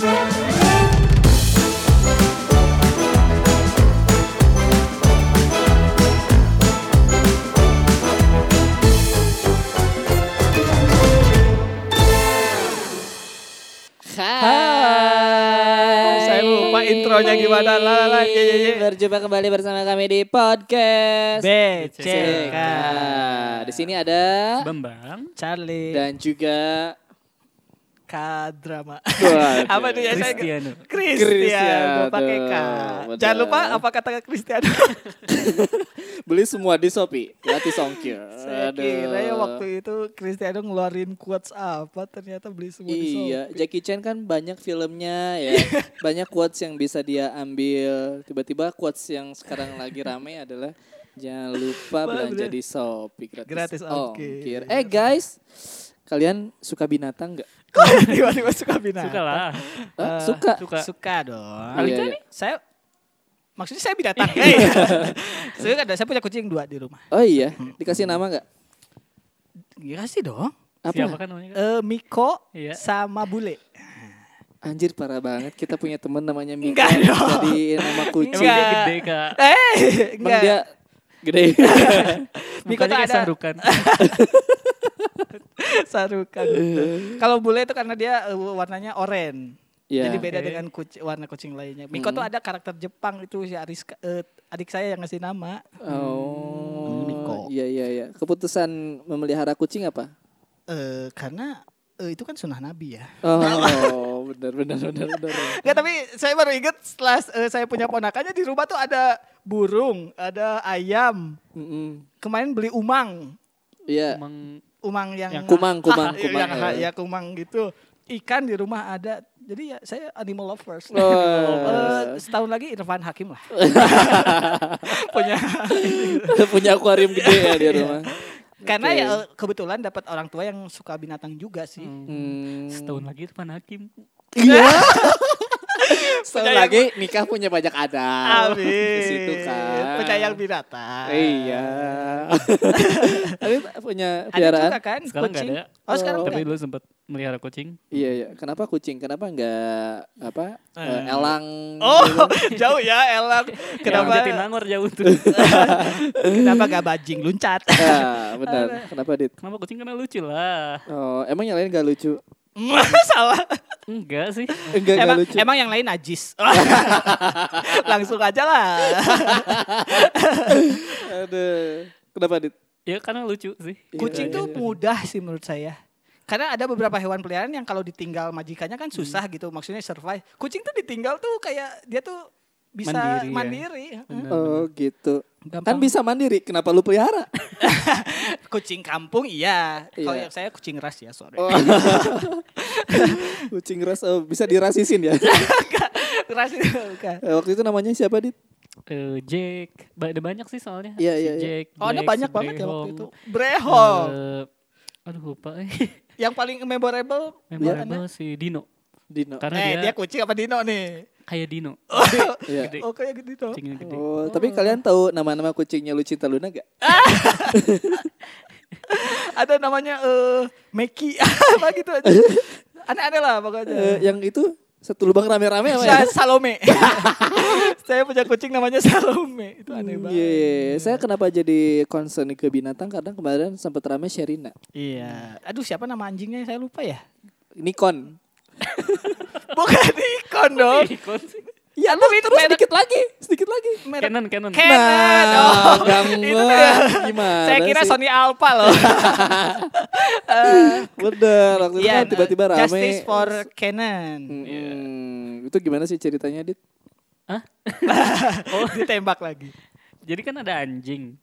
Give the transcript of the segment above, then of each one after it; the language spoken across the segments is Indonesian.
Hai. Saya lupa intronya gimana. Lah, lah, ye, ye, ye. Berjumpa kembali bersama kami di podcast BCK. Di sini ada Bambang. Charlie. dan juga K-drama. Waduh. Apa tuh ya saya? Cristiano. Cristiano. Pakai K. Jangan lupa apa kata Cristiano. beli semua di Shopee gratis ongkir. saya Aduh. kira ya waktu itu Cristiano ngeluarin quotes apa ternyata beli semua di Iya, Shopee. Jackie Chan kan banyak filmnya ya. banyak quotes yang bisa dia ambil. Tiba-tiba quotes yang sekarang lagi rame adalah jangan lupa belanja di Shopee gratis, Gratis ongkir. Eh guys, kalian suka binatang nggak? Kok tiba-tiba suka binatang? Suka lah. Hah? Eh, suka. Suka. Suka dong. Iya, iya. Saya maksudnya saya binatang. Eh, iya. saya ada saya punya kucing dua di rumah. Oh iya, dikasih nama nggak? Iya sih dong. Apa? Siapa kan namanya? Eh Miko Iya. sama Bule. Anjir parah banget. Kita punya temen namanya Mika. Enggak dong. Jadi nama kucing. Emang dia Enggak. gede kak. Eh, Emang enggak. dia gede. Miko tuh ada. sarukan. Kalau Bule itu karena dia eh, warnanya oranye. Iya. Jadi beda Oke. dengan kucing, warna kucing lainnya. Miko tuh ada karakter Jepang itu si Ariska, eh, adik saya yang ngasih nama. Oh. Miko. Iya iya iya. Keputusan memelihara kucing apa? Eh, karena eh, itu kan sunnah Nabi ya. Oh, benar benar benar benar. Enggak tapi saya baru ingat setelah eh, saya punya ponakannya di rumah tuh ada burung, ada ayam. Mm-mm. Kemarin beli umang, Iya. Emang umang yang Yang kumang, kumang, Iya, kumang, yang ya. ya kumang gitu. Ikan di rumah ada. Jadi ya saya animal lovers. Oh. Eh, setahun lagi Irfan Hakim lah. punya Punya akuarium gede ya di rumah. karena Oke. ya eh, kebetulan dapat orang tua yang suka binatang juga sih. Hmm. setahun lagi itu Hakim. Iya. Penyayang- lagi nikah punya banyak adat. Amin. Di situ kan. Penyayang binatang. Iya. Tapi punya Ada piaraan? juga kan Sekarang kucing. ada. Oh, sekarang Tapi enggak. dulu sempat melihara kucing. Iya iya. Kenapa kucing? Kenapa enggak apa? Eh. eh, elang. Oh, gitu? jauh ya Elang. Kenapa? Kenapa Jatinangor jauh tuh. kenapa gak bajing luncat? Ya, benar. Kenapa dit? Kenapa kucing karena lucu lah. Oh, emang yang lain gak lucu? Salah. Enggak sih. Enggak emang, lucu. emang yang lain najis. Langsung aja lah. Aduh. Kenapa dit? Ya karena lucu sih. Kucing Iya, tuh iya. mudah sih menurut saya. Karena ada beberapa hewan peliharaan yang kalau ditinggal majikannya kan susah gitu, maksudnya survive. Kucing tuh ditinggal tuh kayak dia tuh bisa Mandiri ya. mandiri. Benar, Oh gitu. Gampang. Kan bisa mandiri. Kenapa lu pelihara? Kucing kampung iya. Kalau Iya. yang saya kucing ras ya, sorry. Oh. Kucing ras oh, bisa dirasisin ya. ras itu bukan. Eh, waktu itu namanya siapa dit? Eh, Jack. Ba- Ada banyak sih soalnya. Iya, Si iya, iya. Jack, Oh, ada banyak banget ya waktu itu. Brehong. Eh, aduh lupa. eh. yang paling memorable Memorable si Dino. Dino. Karena eh, dia dia, kucing apa Dino nih? Kayak Dino. Iya. Gede. Oh, kayak gitu. Kucingnya gede. Oh, tapi kalian tahu nama-nama kucingnya Lucinta Luna gak? Ada namanya eh Meki apa gitu aja. Aneh-aneh lah pokoknya. Eh, yang itu satu lubang rame-rame apa ya? Sa- Salome. saya punya kucing namanya Salome. Itu aneh Iya, banget. iya. saya kenapa jadi concern ke binatang karena kemarin sempat rame Sherina. Iya. Aduh, siapa nama anjingnya saya lupa ya. Nikon. Bukan ikon dong. Ikon sih. Ya, lu terus sedikit lagi, sedikit lagi. Merek Canon, Canon. Canon. Nah, Oh, itu. Gimana Saya kira sih? Sony Alpha loh. Bener, waktu itu Iya, kan tiba-tiba rame. Justice for Canon. Hmm, Itu gimana sih ceritanya, Dit? Hah? Oh, ditembak lagi. Jadi kan ada anjing.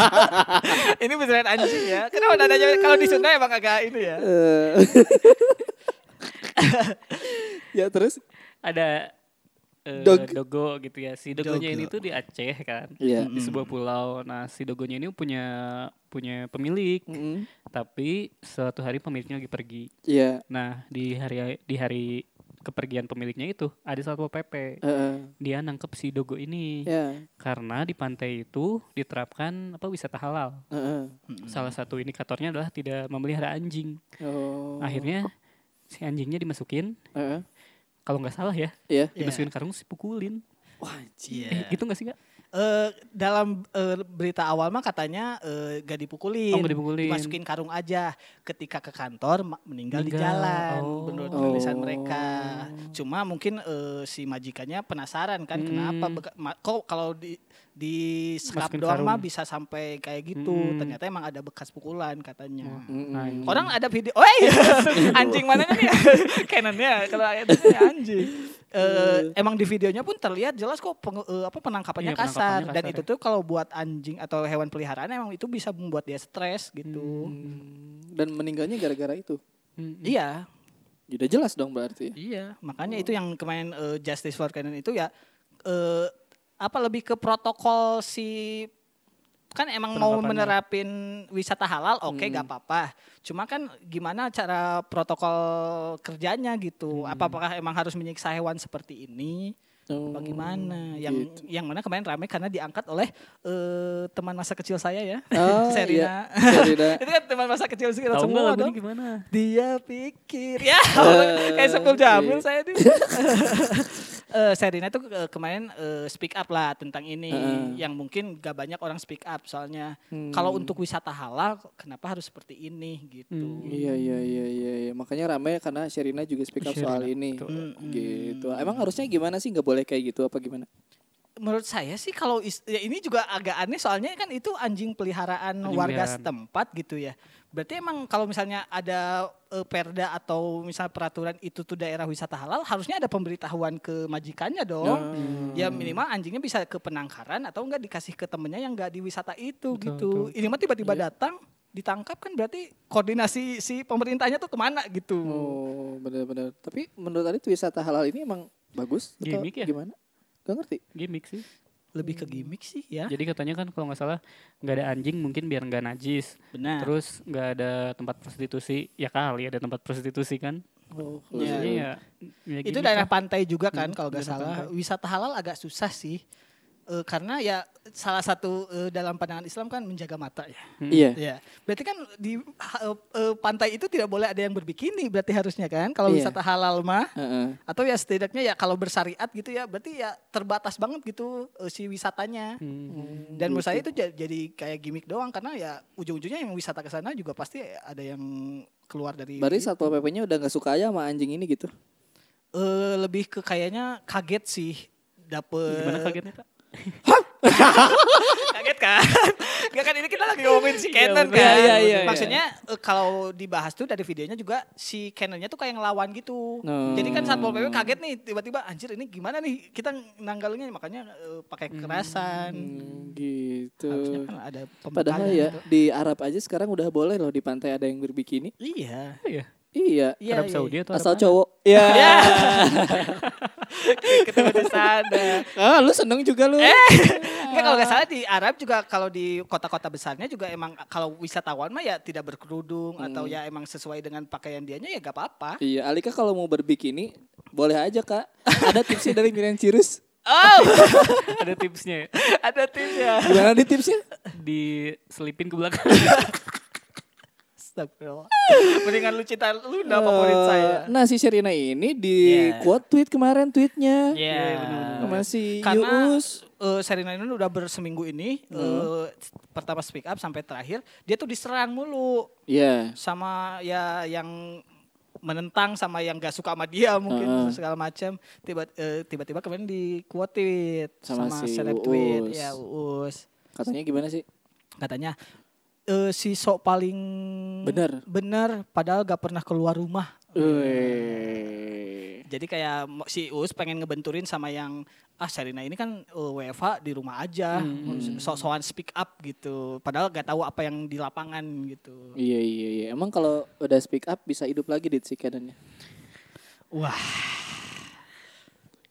Ini beneran anjing ya. Kenapa nadanya kalau di Sunda emang agak ini ya. Ya terus? Ada eh, Dog. dogo gitu ya. Si dogonya Dogo. ini tuh di Aceh kan. Iya. Di sebuah pulau. Nah, si dogonya ini punya punya pemilik. Mm-mm. Tapi suatu hari pemiliknya lagi pergi. Iya. Nah, di hari di hari kepergian pemiliknya itu ada satpol pp. Heeh. Dia nangkep si dogo ini Ya. karena di pantai itu diterapkan apa wisata halal. Heeh. Salah satu indikatornya adalah tidak memelihara anjing. Oh. Akhirnya si anjingnya dimasukin Heeh. kalau nggak salah ya. Iya. dimasukin karung sih pukulin. Wah, anjing. Eh, gitu nggak sih kak? Eh, dalam eh, berita awal mah katanya eh, gak dipukulin, Oh, nggak dipukulin. dimasukin karung aja. Ketika ke kantor ma- meninggal, di Meninggal. jalan, Oh. menurut Oh. tulisan mereka. Cuma mungkin eh, si majikannya penasaran kan, Hmm. kenapa kok kalau di di sekap doang mah bisa sampai kayak gitu. Hmm. Ternyata emang ada bekas pukulan katanya. Anjing. Orang ada video, oh iya, anjing mana nih? Canonnya kalau ayatnya anjing. Eh, emang di videonya pun terlihat jelas kok peng- eh, apa penangkapannya Iya, kasar. penangkapannya dan kasar, itu tuh kalau buat anjing atau hewan peliharaan emang itu bisa membuat dia stres gitu. Hmm. Dan meninggalnya gara-gara itu. Mm, Iya, Udah jelas dong berarti. iya. Makanya itu yang kemarin eh, Justice for Canon itu ya eh, apa lebih ke protokol si kan emang mau menerapin wisata halal oke Hmm. gak apa-apa cuma kan gimana cara protokol kerjanya gitu Hmm. apa apakah emang harus menyiksa hewan seperti ini Oh, bagaimana yang gitu. yang mana kemarin ramai karena diangkat oleh eh, teman masa kecil saya ya Oh, Serina Serina. itu kan teman masa kecil kita Tahu nggak semua dong gimana? dia pikir ya Eh, kayak sepul jamil iya. saya nih Eh, Serina tuh eh, kemarin eh, speak up lah tentang ini Heeh. yang mungkin gak banyak orang speak up soalnya Hmm. kalau untuk wisata halal kenapa harus seperti ini gitu Hmm. Iya iya iya iya iya. makanya ramai karena Sherina juga speak up Sherina, soal ini. betul. Mm-mm. Gitu. Emang harusnya gimana sih nggak boleh kayak gitu apa gimana? menurut saya sih kalau is- ya ini juga agak aneh soalnya kan itu anjing peliharaan Anjing warga peliharaan. setempat gitu ya. Berarti emang kalau misalnya ada eh, perda atau misal peraturan itu tuh daerah wisata halal harusnya ada pemberitahuan ke majikannya dong. Hmm. Ya minimal anjingnya bisa ke penangkaran atau enggak dikasih ke temennya yang enggak di wisata itu Betul, gitu. betul. Ini mah tiba-tiba datang ditangkap kan berarti koordinasi si pemerintahnya tuh ke mana gitu. Oh benar-benar. Tapi menurut Adit wisata halal ini emang bagus atau Gimmick ya? gimana? Gak ngerti. Gimmick sih. Lebih ke gimmick sih ya. Jadi katanya kan kalau nggak salah nggak ada anjing mungkin biar nggak najis. Benar. Terus nggak ada tempat prostitusi. Ya kali ada tempat prostitusi kan. Oh, Iya. Maksudnya ya, ya itu daerah pantai juga kan Hmm, kalau nggak salah pantai. wisata halal agak susah sih Eh, karena ya salah satu eh, dalam pandangan Islam kan menjaga mata ya Iya. ya berarti kan di ha- eh, pantai itu tidak boleh ada yang berbikini berarti harusnya kan kalau Iya. wisata halal mah Heeh. atau ya setidaknya ya kalau bersyariat gitu ya berarti ya terbatas banget gitu eh, si wisatanya Hmm. dan menurut saya itu ja- jadi kayak gimmick doang karena ya ujung-ujungnya yang wisata ke sana juga pasti ada yang keluar dari Berarti itu. satpol pp-nya udah nggak suka aja sama anjing ini gitu. Eh, lebih ke kayaknya kaget sih dapet Gimana kagetnya kak? Kaget kan Gak kan ini kita lagi ngomongin si Iya, Canon kan Iya, iya, iya. maksudnya eh, kalau dibahas tuh dari videonya juga si Canonnya tuh kayak ngelawan gitu Oh. jadi kan satpol pp kaget nih tiba-tiba anjir ini gimana nih kita nanggalinnya makanya eh, pakai kekerasan Hmm, gitu. harusnya kan ada Padahal ya gitu. di Arab aja sekarang udah boleh loh di pantai ada yang berbikini. iya Iya. Iya. Iya, Arab iya, Saudi iya. atau Asal Arab cowok. Ya. Ya. ketemu di sana Ah, lu seneng juga lu. Enggak kalau nggak salah di Arab juga kalau di kota-kota besarnya juga emang kalau wisatawan mah ya tidak berkerudung atau ya emang sesuai dengan pakaian dianya ya gak apa-apa. Iya, Alika kalau mau berbikini boleh aja kak. Ada tipsnya dari Miriam Cirus. Oh, Ada tipsnya ya. ada tipsnya. Gimana nih tipsnya? Diselipin ke belakang. Astagfirullah. Mendingan lu cinta lu udah favorit Eh, saya. Nah si Sherina ini di Iya. quote tweet kemarin tweetnya Iya. sama si Karena Yus. eh, Serena ini udah berseminggu ini eh, pertama speak up sampai terakhir dia tuh diserang mulu Iya. sama ya yang menentang sama yang gak suka sama dia mungkin Heeh. segala macam tiba eh, tiba-tiba kemarin di quote tweet Sama sama, si seleb tweet ya Uus Katanya gimana sih? katanya eh, si sok paling Bener. bener padahal gak pernah keluar rumah. Wih. jadi kayak si Uus pengen ngebenturin sama yang ah Serena ini kan eh, WFH di rumah aja. Sok-sokan speak up gitu. Padahal gak tahu apa yang di lapangan gitu. Iya iya iya. Emang kalau udah speak up bisa hidup lagi di si wah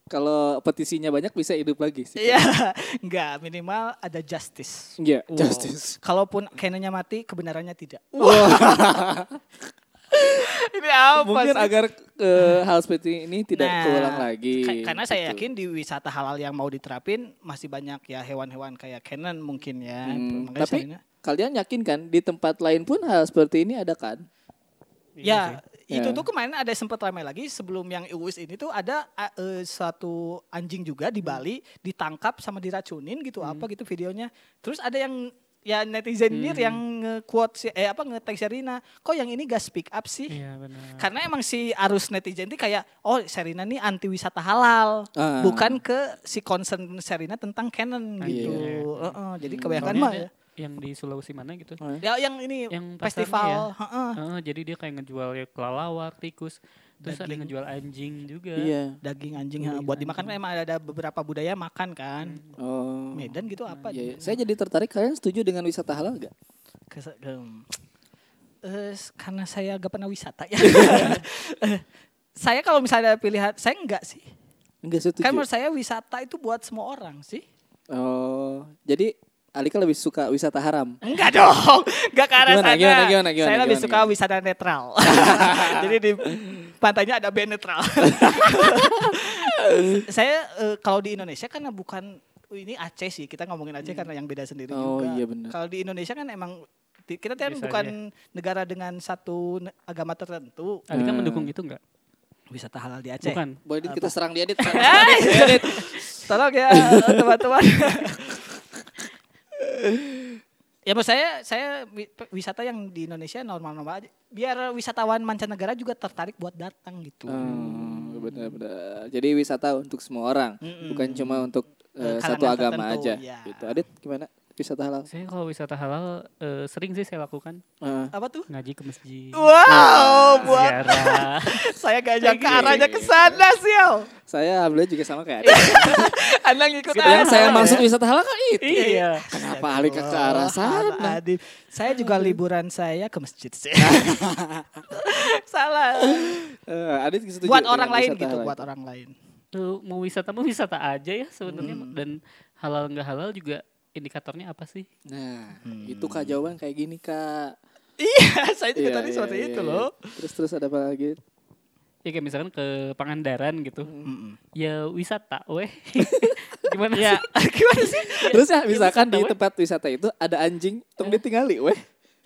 Kalau petisinya banyak bisa hidup lagi sih. Iya, nggak minimal ada justice. Iya, Wow. justice. Kalaupun Canonnya mati, kebenarannya tidak. Ini apa Mungkin sih? agar eh, hal seperti ini tidak Nah, keulang lagi. ka- karena saya Gitu. yakin di wisata halal yang mau diterapin masih banyak ya hewan-hewan kayak Canon mungkin ya. Hmm, Makanya tapi saya- kalian yakin kan di tempat lain pun hal seperti ini ada kan? Ya, sih. itu Ya. tuh kemarin ada sempat ramai lagi sebelum yang Uus ini tuh ada eh, satu anjing juga di Bali ditangkap sama diracunin gitu apa gitu videonya. Terus ada yang ya netizen ini yang nge-quote si eh apa nge-tag Sherina, kok yang ini gak speak up sih? Iya benar. Karena emang si arus netizen itu kayak oh Sherina nih anti wisata halal, Ah. bukan ke si concern Sherina tentang Canon gitu. Iya. Heeh, jadi kebanyakan Soalnya mah ya. Yang di Sulawesi mana gitu. Ya yang ini Yang festival, heeh. Heeh, jadi dia kayak ngejual ya kelelawar, tikus, terus ada yang ngejual anjing juga. Iya. daging anjing ha, buat dimakan kan emang ada beberapa budaya makan kan. Oh. Medan gitu apa? Iya, iya. Saya jadi tertarik kalian setuju dengan wisata halal gak? Kes- eh, s- karena saya gak pernah wisata ya. Eh, saya kalau misalnya pilihan saya enggak sih. Enggak setuju. Kan menurut saya wisata itu buat semua orang sih. Oh, jadi Alika lebih suka wisata haram. Enggak dong, enggak ke arah Gimana, sana. gimana, gimana, gimana, saya lebih gimana, suka gimana? wisata netral. Jadi di pantainya ada band netral. saya eh, kalau di Indonesia kan bukan ini Aceh sih. Kita ngomongin Aceh karena yang beda sendiri Oh, juga. iya benar. Kalau di Indonesia kan emang di- kita kan Bisa bukan negara dengan satu agama tertentu. Alika Hmm. mendukung itu enggak? Wisata halal di Aceh. Bukan. Boleh Dit, kita serang dia dit. Hey! Tolong ya teman-teman. Ya menurut saya saya wi- wisata yang di Indonesia normal-normal aja. Biar wisatawan mancanegara juga tertarik buat datang gitu. Oh, benar-benar. Jadi wisata untuk semua orang, bukan cuma untuk Eh, satu agama tertentu, aja. ya. Gitu. Adit gimana wisata halal? Saya kalau wisata halal eh, sering sih saya lakukan Eh, Apa tuh? ngaji ke masjid. Wow, buat Ziarah. saya gak nyangka arahnya ke sana sih. Saya alhamdulillah juga sama kayak Adit. Anda ngikut yang arah saya ya. maksud wisata halal kan itu. iya. Kenapa Alika ke arah sana? Adit. Saya juga liburan saya ke masjid sih. Salah. Eh, Adit setuju Buat orang lain gitu, halal? buat orang lain. Tuh, mau wisata mau wisata aja ya sebenarnya dan halal nggak halal juga indikatornya apa sih? Nah, itu kak jawaban kayak gini kak. Iya, saya juga Iya, tadi iya, seperti iya, itu iya. loh. Terus terus ada apa lagi? Ya kayak misalkan ke Pangandaran gitu. Mm-mm. Ya wisata, weh. Gimana Ya, sih? gimana sih? Terus ya misalkan wisata, di tempat wisata itu ada anjing, tong ditinggali, weh.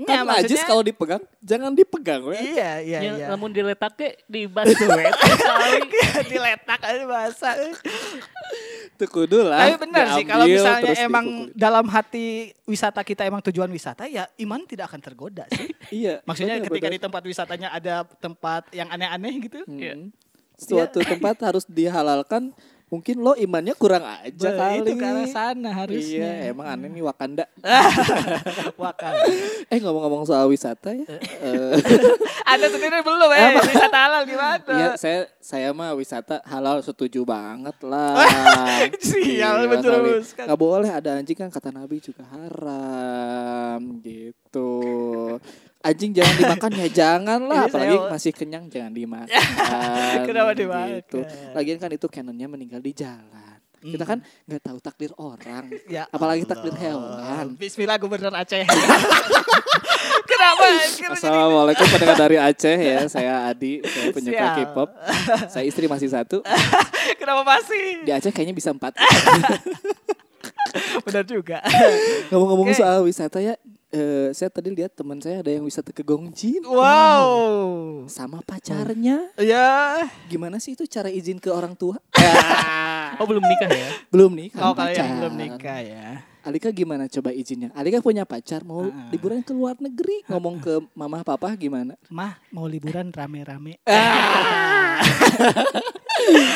Kan najis maksudnya- kalau dipegang, jangan dipegang, weh. Iya, iya, Ya, iya. namun diletak ke di. Kali. Diletak aja bahasa. Itu kudu lah. Tapi benar sih kalau misalnya emang dikukus. dalam hati wisata kita emang tujuan wisata ya iman tidak akan tergoda sih. Iya. Maksudnya benar, ketika benar. di tempat wisatanya ada tempat yang aneh-aneh gitu. Hmm. Suatu tempat harus dihalalkan, mungkin lo imannya kurang aja Be- kali. itu ke arah sana harusnya. Iya, emang aneh nih Wakanda. Wakal. eh ngomong-ngomong soal wisata ya. eh, Anda sendiri belum eh wisata halal gimana? Iya, saya saya mah wisata halal setuju banget lah. Sial, Iya betul sekali. Nggak boleh ada anjing kan kata Nabi juga haram gitu. Anjing jangan dimakan ya jangan lah, saya- apalagi masih kenyang jangan dimakan. Kenapa dimakan? Gitu. Lagian kan itu canonnya meninggal di jalan. Kita kan nggak tahu takdir orang, Ya apalagi Allah. takdir hewan. Bismillah Gubernur Aceh. Kenapa? Assalamualaikum pendengar dari Aceh ya, saya Adi, saya penyuka. K-pop. Saya istri masih satu. Kenapa masih? Di Aceh kayaknya bisa empat. Benar juga. Ngomong-ngomong Oke. soal wisata ya, eh, saya tadi lihat teman saya ada yang wisata ke Gongjin Wow. sama pacarnya. Ya. Gimana sih itu cara izin ke orang tua? Oh belum nikah ya? belum nih kan Kau kalian pacar. belum nikah ya. Alika gimana coba izinnya? Alika punya pacar mau Ah. liburan ke luar negeri, ngomong ke mama papa gimana? Mah mau liburan rame-rame.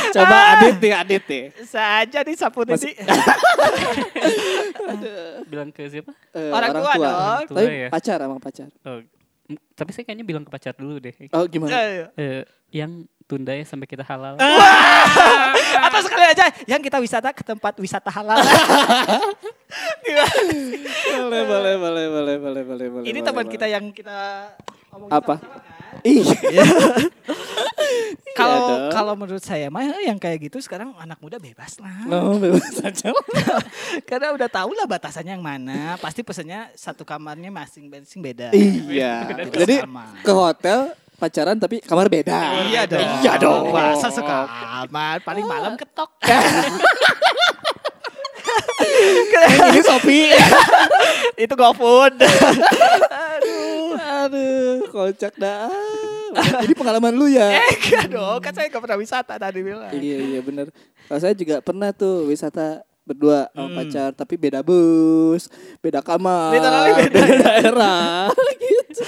Coba Adit nih, Adit nih. Saja di sapu ini. Bilang ke siapa? Eh, Orang tua dong. Orang tua Tapi ya. pacar sama pacar. Oh, tapi saya kayaknya bilang ke pacar dulu deh. Oh gimana? Eh, yang tunda ya sampai kita halal. Atau sekali aja yang kita wisata ke tempat wisata halal. boleh, boleh, boleh, boleh, boleh, boleh, boleh. Ini boleh, teman kita yang kita Apa? kan? Iya. Kalau dong. kalau menurut saya mah yang kayak gitu sekarang anak muda bebas lah. No, bebas saja. Karena udah tahu lah batasannya yang mana. Pasti pesannya satu kamarnya masing-masing beda. Iya. Jadi sama. ke hotel pacaran tapi kamar beda. Iya dong. Iya dong. Masa sekamar paling malam ketok. Ini Sopi. Itu GoFood. Aduh, kocak dah. Ini pengalaman lu ya. Eh, enggak dong, kan saya gak pernah wisata tadi bilang. Iya iya benar. Kalau saya juga pernah tuh wisata berdua sama Hmm. pacar tapi beda bus, beda kamar, Literally beda. daerah gitu.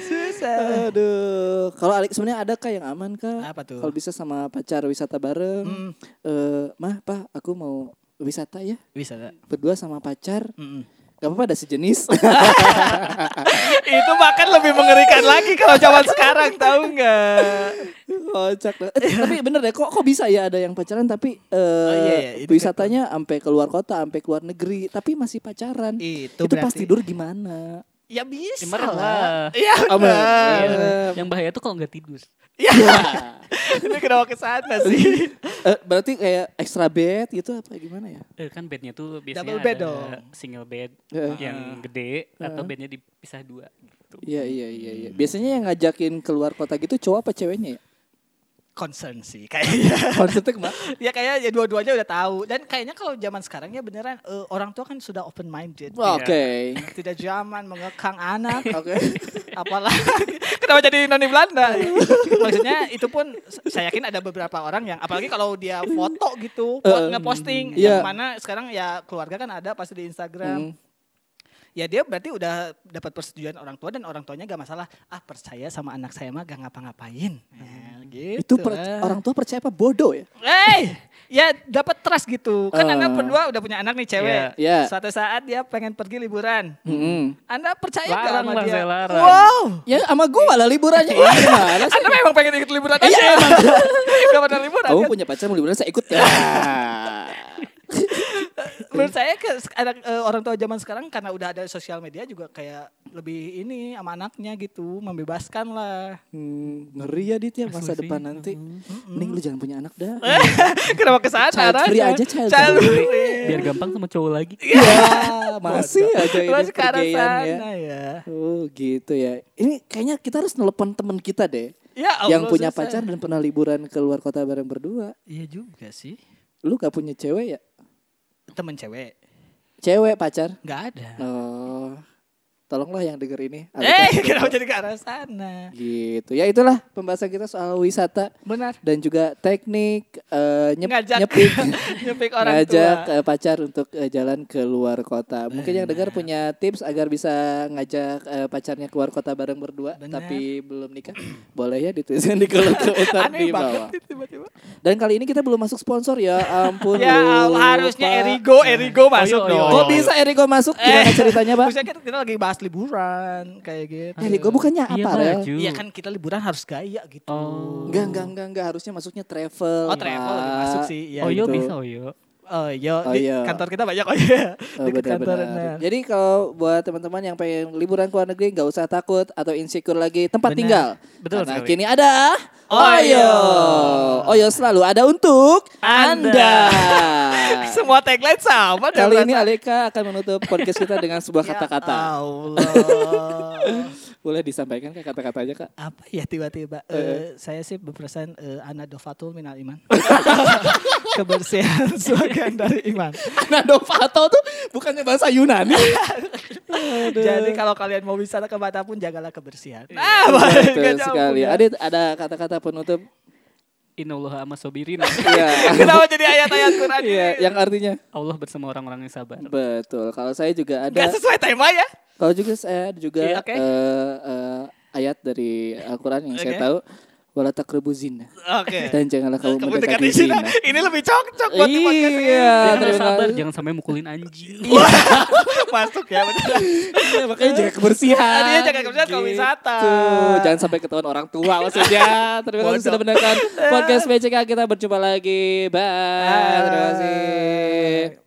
Susah. Aduh, kalau Alik sebenarnya ada kah yang aman kah? Apa tuh? Kalau bisa sama pacar wisata bareng. Hmm. Eh, mah, Pak, aku mau wisata ya. Wisata. Berdua sama pacar. Mm-mm. Gak apa-apa ada sejenis. Itu bahkan lebih mengerikan lagi kalau zaman sekarang tahu nggak? Kocak. Eh, tapi bener deh, kok kok bisa ya ada yang pacaran tapi eh iya, iya, itu wisatanya sampai keluar kota, sampai keluar negeri, tapi masih pacaran. Itu Itu pas berarti- tidur gimana? Ya bisa Merem lah. lah. Iya Oh, benar. merem. Iya. Yang bahaya tuh kalau nggak tidur. Iya. Ini kenapa ke sana sih? Eh, berarti kayak extra bed gitu apa gimana ya? Eh, kan bednya tuh biasanya Double bed ada dong. single bed Heeh. yang gede atau bednya dipisah dua gitu. Iya iya iya iya. Biasanya yang ngajakin keluar kota gitu cowok apa ceweknya ya? Concern sih kayaknya. Konsepnya ke mana? ya kayaknya ya dua-duanya udah tahu dan kayaknya kalau zaman sekarang ya beneran eh, orang tua kan sudah open minded. Oke. Tidak zaman mengekang anak Oke. apalagi kenapa jadi noni Belanda maksudnya itu pun saya yakin ada beberapa orang yang apalagi kalau dia foto gitu uh, ngeposting iya. yang mana sekarang ya keluarga kan ada pasti di Instagram Hmm. Ya dia berarti udah dapat persetujuan orang tua dan orang tuanya gak masalah ah percaya sama anak saya mah gak ngapa-ngapain Nah, gitu Itu per- lah. orang tua percaya apa bodoh ya? Eh, ya dapat trust gitu. Kan Eh. Anda berdua udah punya anak nih cewek. Iya. Iya. Suatu saat dia pengen pergi liburan. Mm-mm. Anda percaya Larang sama lah, dia? saya larang. Wow. Ya sama gua lah liburannya gimana sih? Anda memang pengen ikut liburan aja Iya. emang. Gak pernah liburan Kamu kan? punya pacar mau liburan saya ikut ya. Menurut saya ke anak eh, orang tua zaman sekarang karena udah ada sosial media juga kayak lebih ini sama anaknya gitu, membebaskan lah. Hmm, ngeri ya Dit ya masa Asli depan sih. nanti. Mending lu jangan punya anak dah. Kenapa ke sana Child free aja, child Child free. free. Biar gampang sama cowok lagi. Iya, masih aja ini Masih ke arah pergian ya. sana ya. Oh gitu ya. Ini kayaknya kita harus nelepon temen kita deh. Ya yang Allah, punya susah. pacar dan pernah liburan keluar kota bareng berdua. Iya juga sih. Lu gak punya cewek ya? Temen cewek. Cewek pacar? Nggak ada. Oh, tolonglah yang denger ini. Eh, kenapa jadi ke arah sana? Gitu. Ya itulah pembahasan kita soal wisata Benar. dan juga teknik eh, nyep, Ngajak nyepik nyepik orang ngajak tua. eh, pacar untuk eh, jalan ke luar kota. Mungkin yang dengar punya tips agar bisa ngajak eh, pacarnya keluar kota bareng berdua Benar. tapi belum nikah. Boleh ya dituliskan di kolom komentar di bawah. tiba-tiba. Dan kali ini kita belum masuk sponsor ya. Ampun. Ya lupa. harusnya Erigo, Erigo masuk yo, dong. yo, Kok bisa Eriko masuk? Gimana ceritanya, Pak? Kita lagi bahas liburan kayak gitu. Eriko bukannya Iya, apa, Rel? baju. Iya kan kita liburan harus gaya gitu. Oh. Enggak, enggak, enggak, enggak. Harusnya masuknya travel. Oh, travel lebih masuk sih. Ya, oh yo gitu. bisa oh yo. Oh iya, Oh, di iya. kantor kita banyak oh iya. Oh, Dekat kantor benar. Jadi kalau buat teman-teman yang pengen liburan ke luar negeri nggak usah takut atau insecure lagi tempat Benar. tinggal. Betul Karena sekali. kini ada Oyo. Oyo selalu ada untuk Anda. Anda. Semua tagline sama Kali ini. Aleka akan menutup podcast kita dengan sebuah Ya kata-kata. Allah. Boleh disampaikan ke kata-katanya kak? Apa ya tiba-tiba eh, saya sih berpesan eh, ana dofatul minal iman. Kebersihan sebagian dari iman. Nadovato tuh bukannya bahasa Yunani. Jadi kalau kalian mau wisata ke Batam pun jagalah kebersihan. Ah, baik, Betul sekali. ya. Adit ada kata-kata penutup. Innallaha ama sabirin. Iya. Kenapa jadi ayat-ayat Quran Iya, yang artinya Allah bersama orang-orang yang sabar. betul. Kalau saya juga ada. Gak sesuai tema ya? Kalau juga saya ada juga Iya, oke. eh, eh, ayat dari Al-Quran yang saya Oke. tahu. Wala taqrabu zina. Oke. Dan janganlah kamu mendekati dekati zina. zina. Ini lebih cocok buat di podcast ini. Iya, Jangan terima sabar, kasih. jangan sampai mukulin anjing. Masuk ya benar. Iya, makanya jaga kebersihan. Iya, jaga kebersihan kalau wisata. Jangan sampai ketahuan orang tua maksudnya. Terima kasih sudah mendengarkan podcast BCK. Kita berjumpa lagi. Bye. Terima kasih.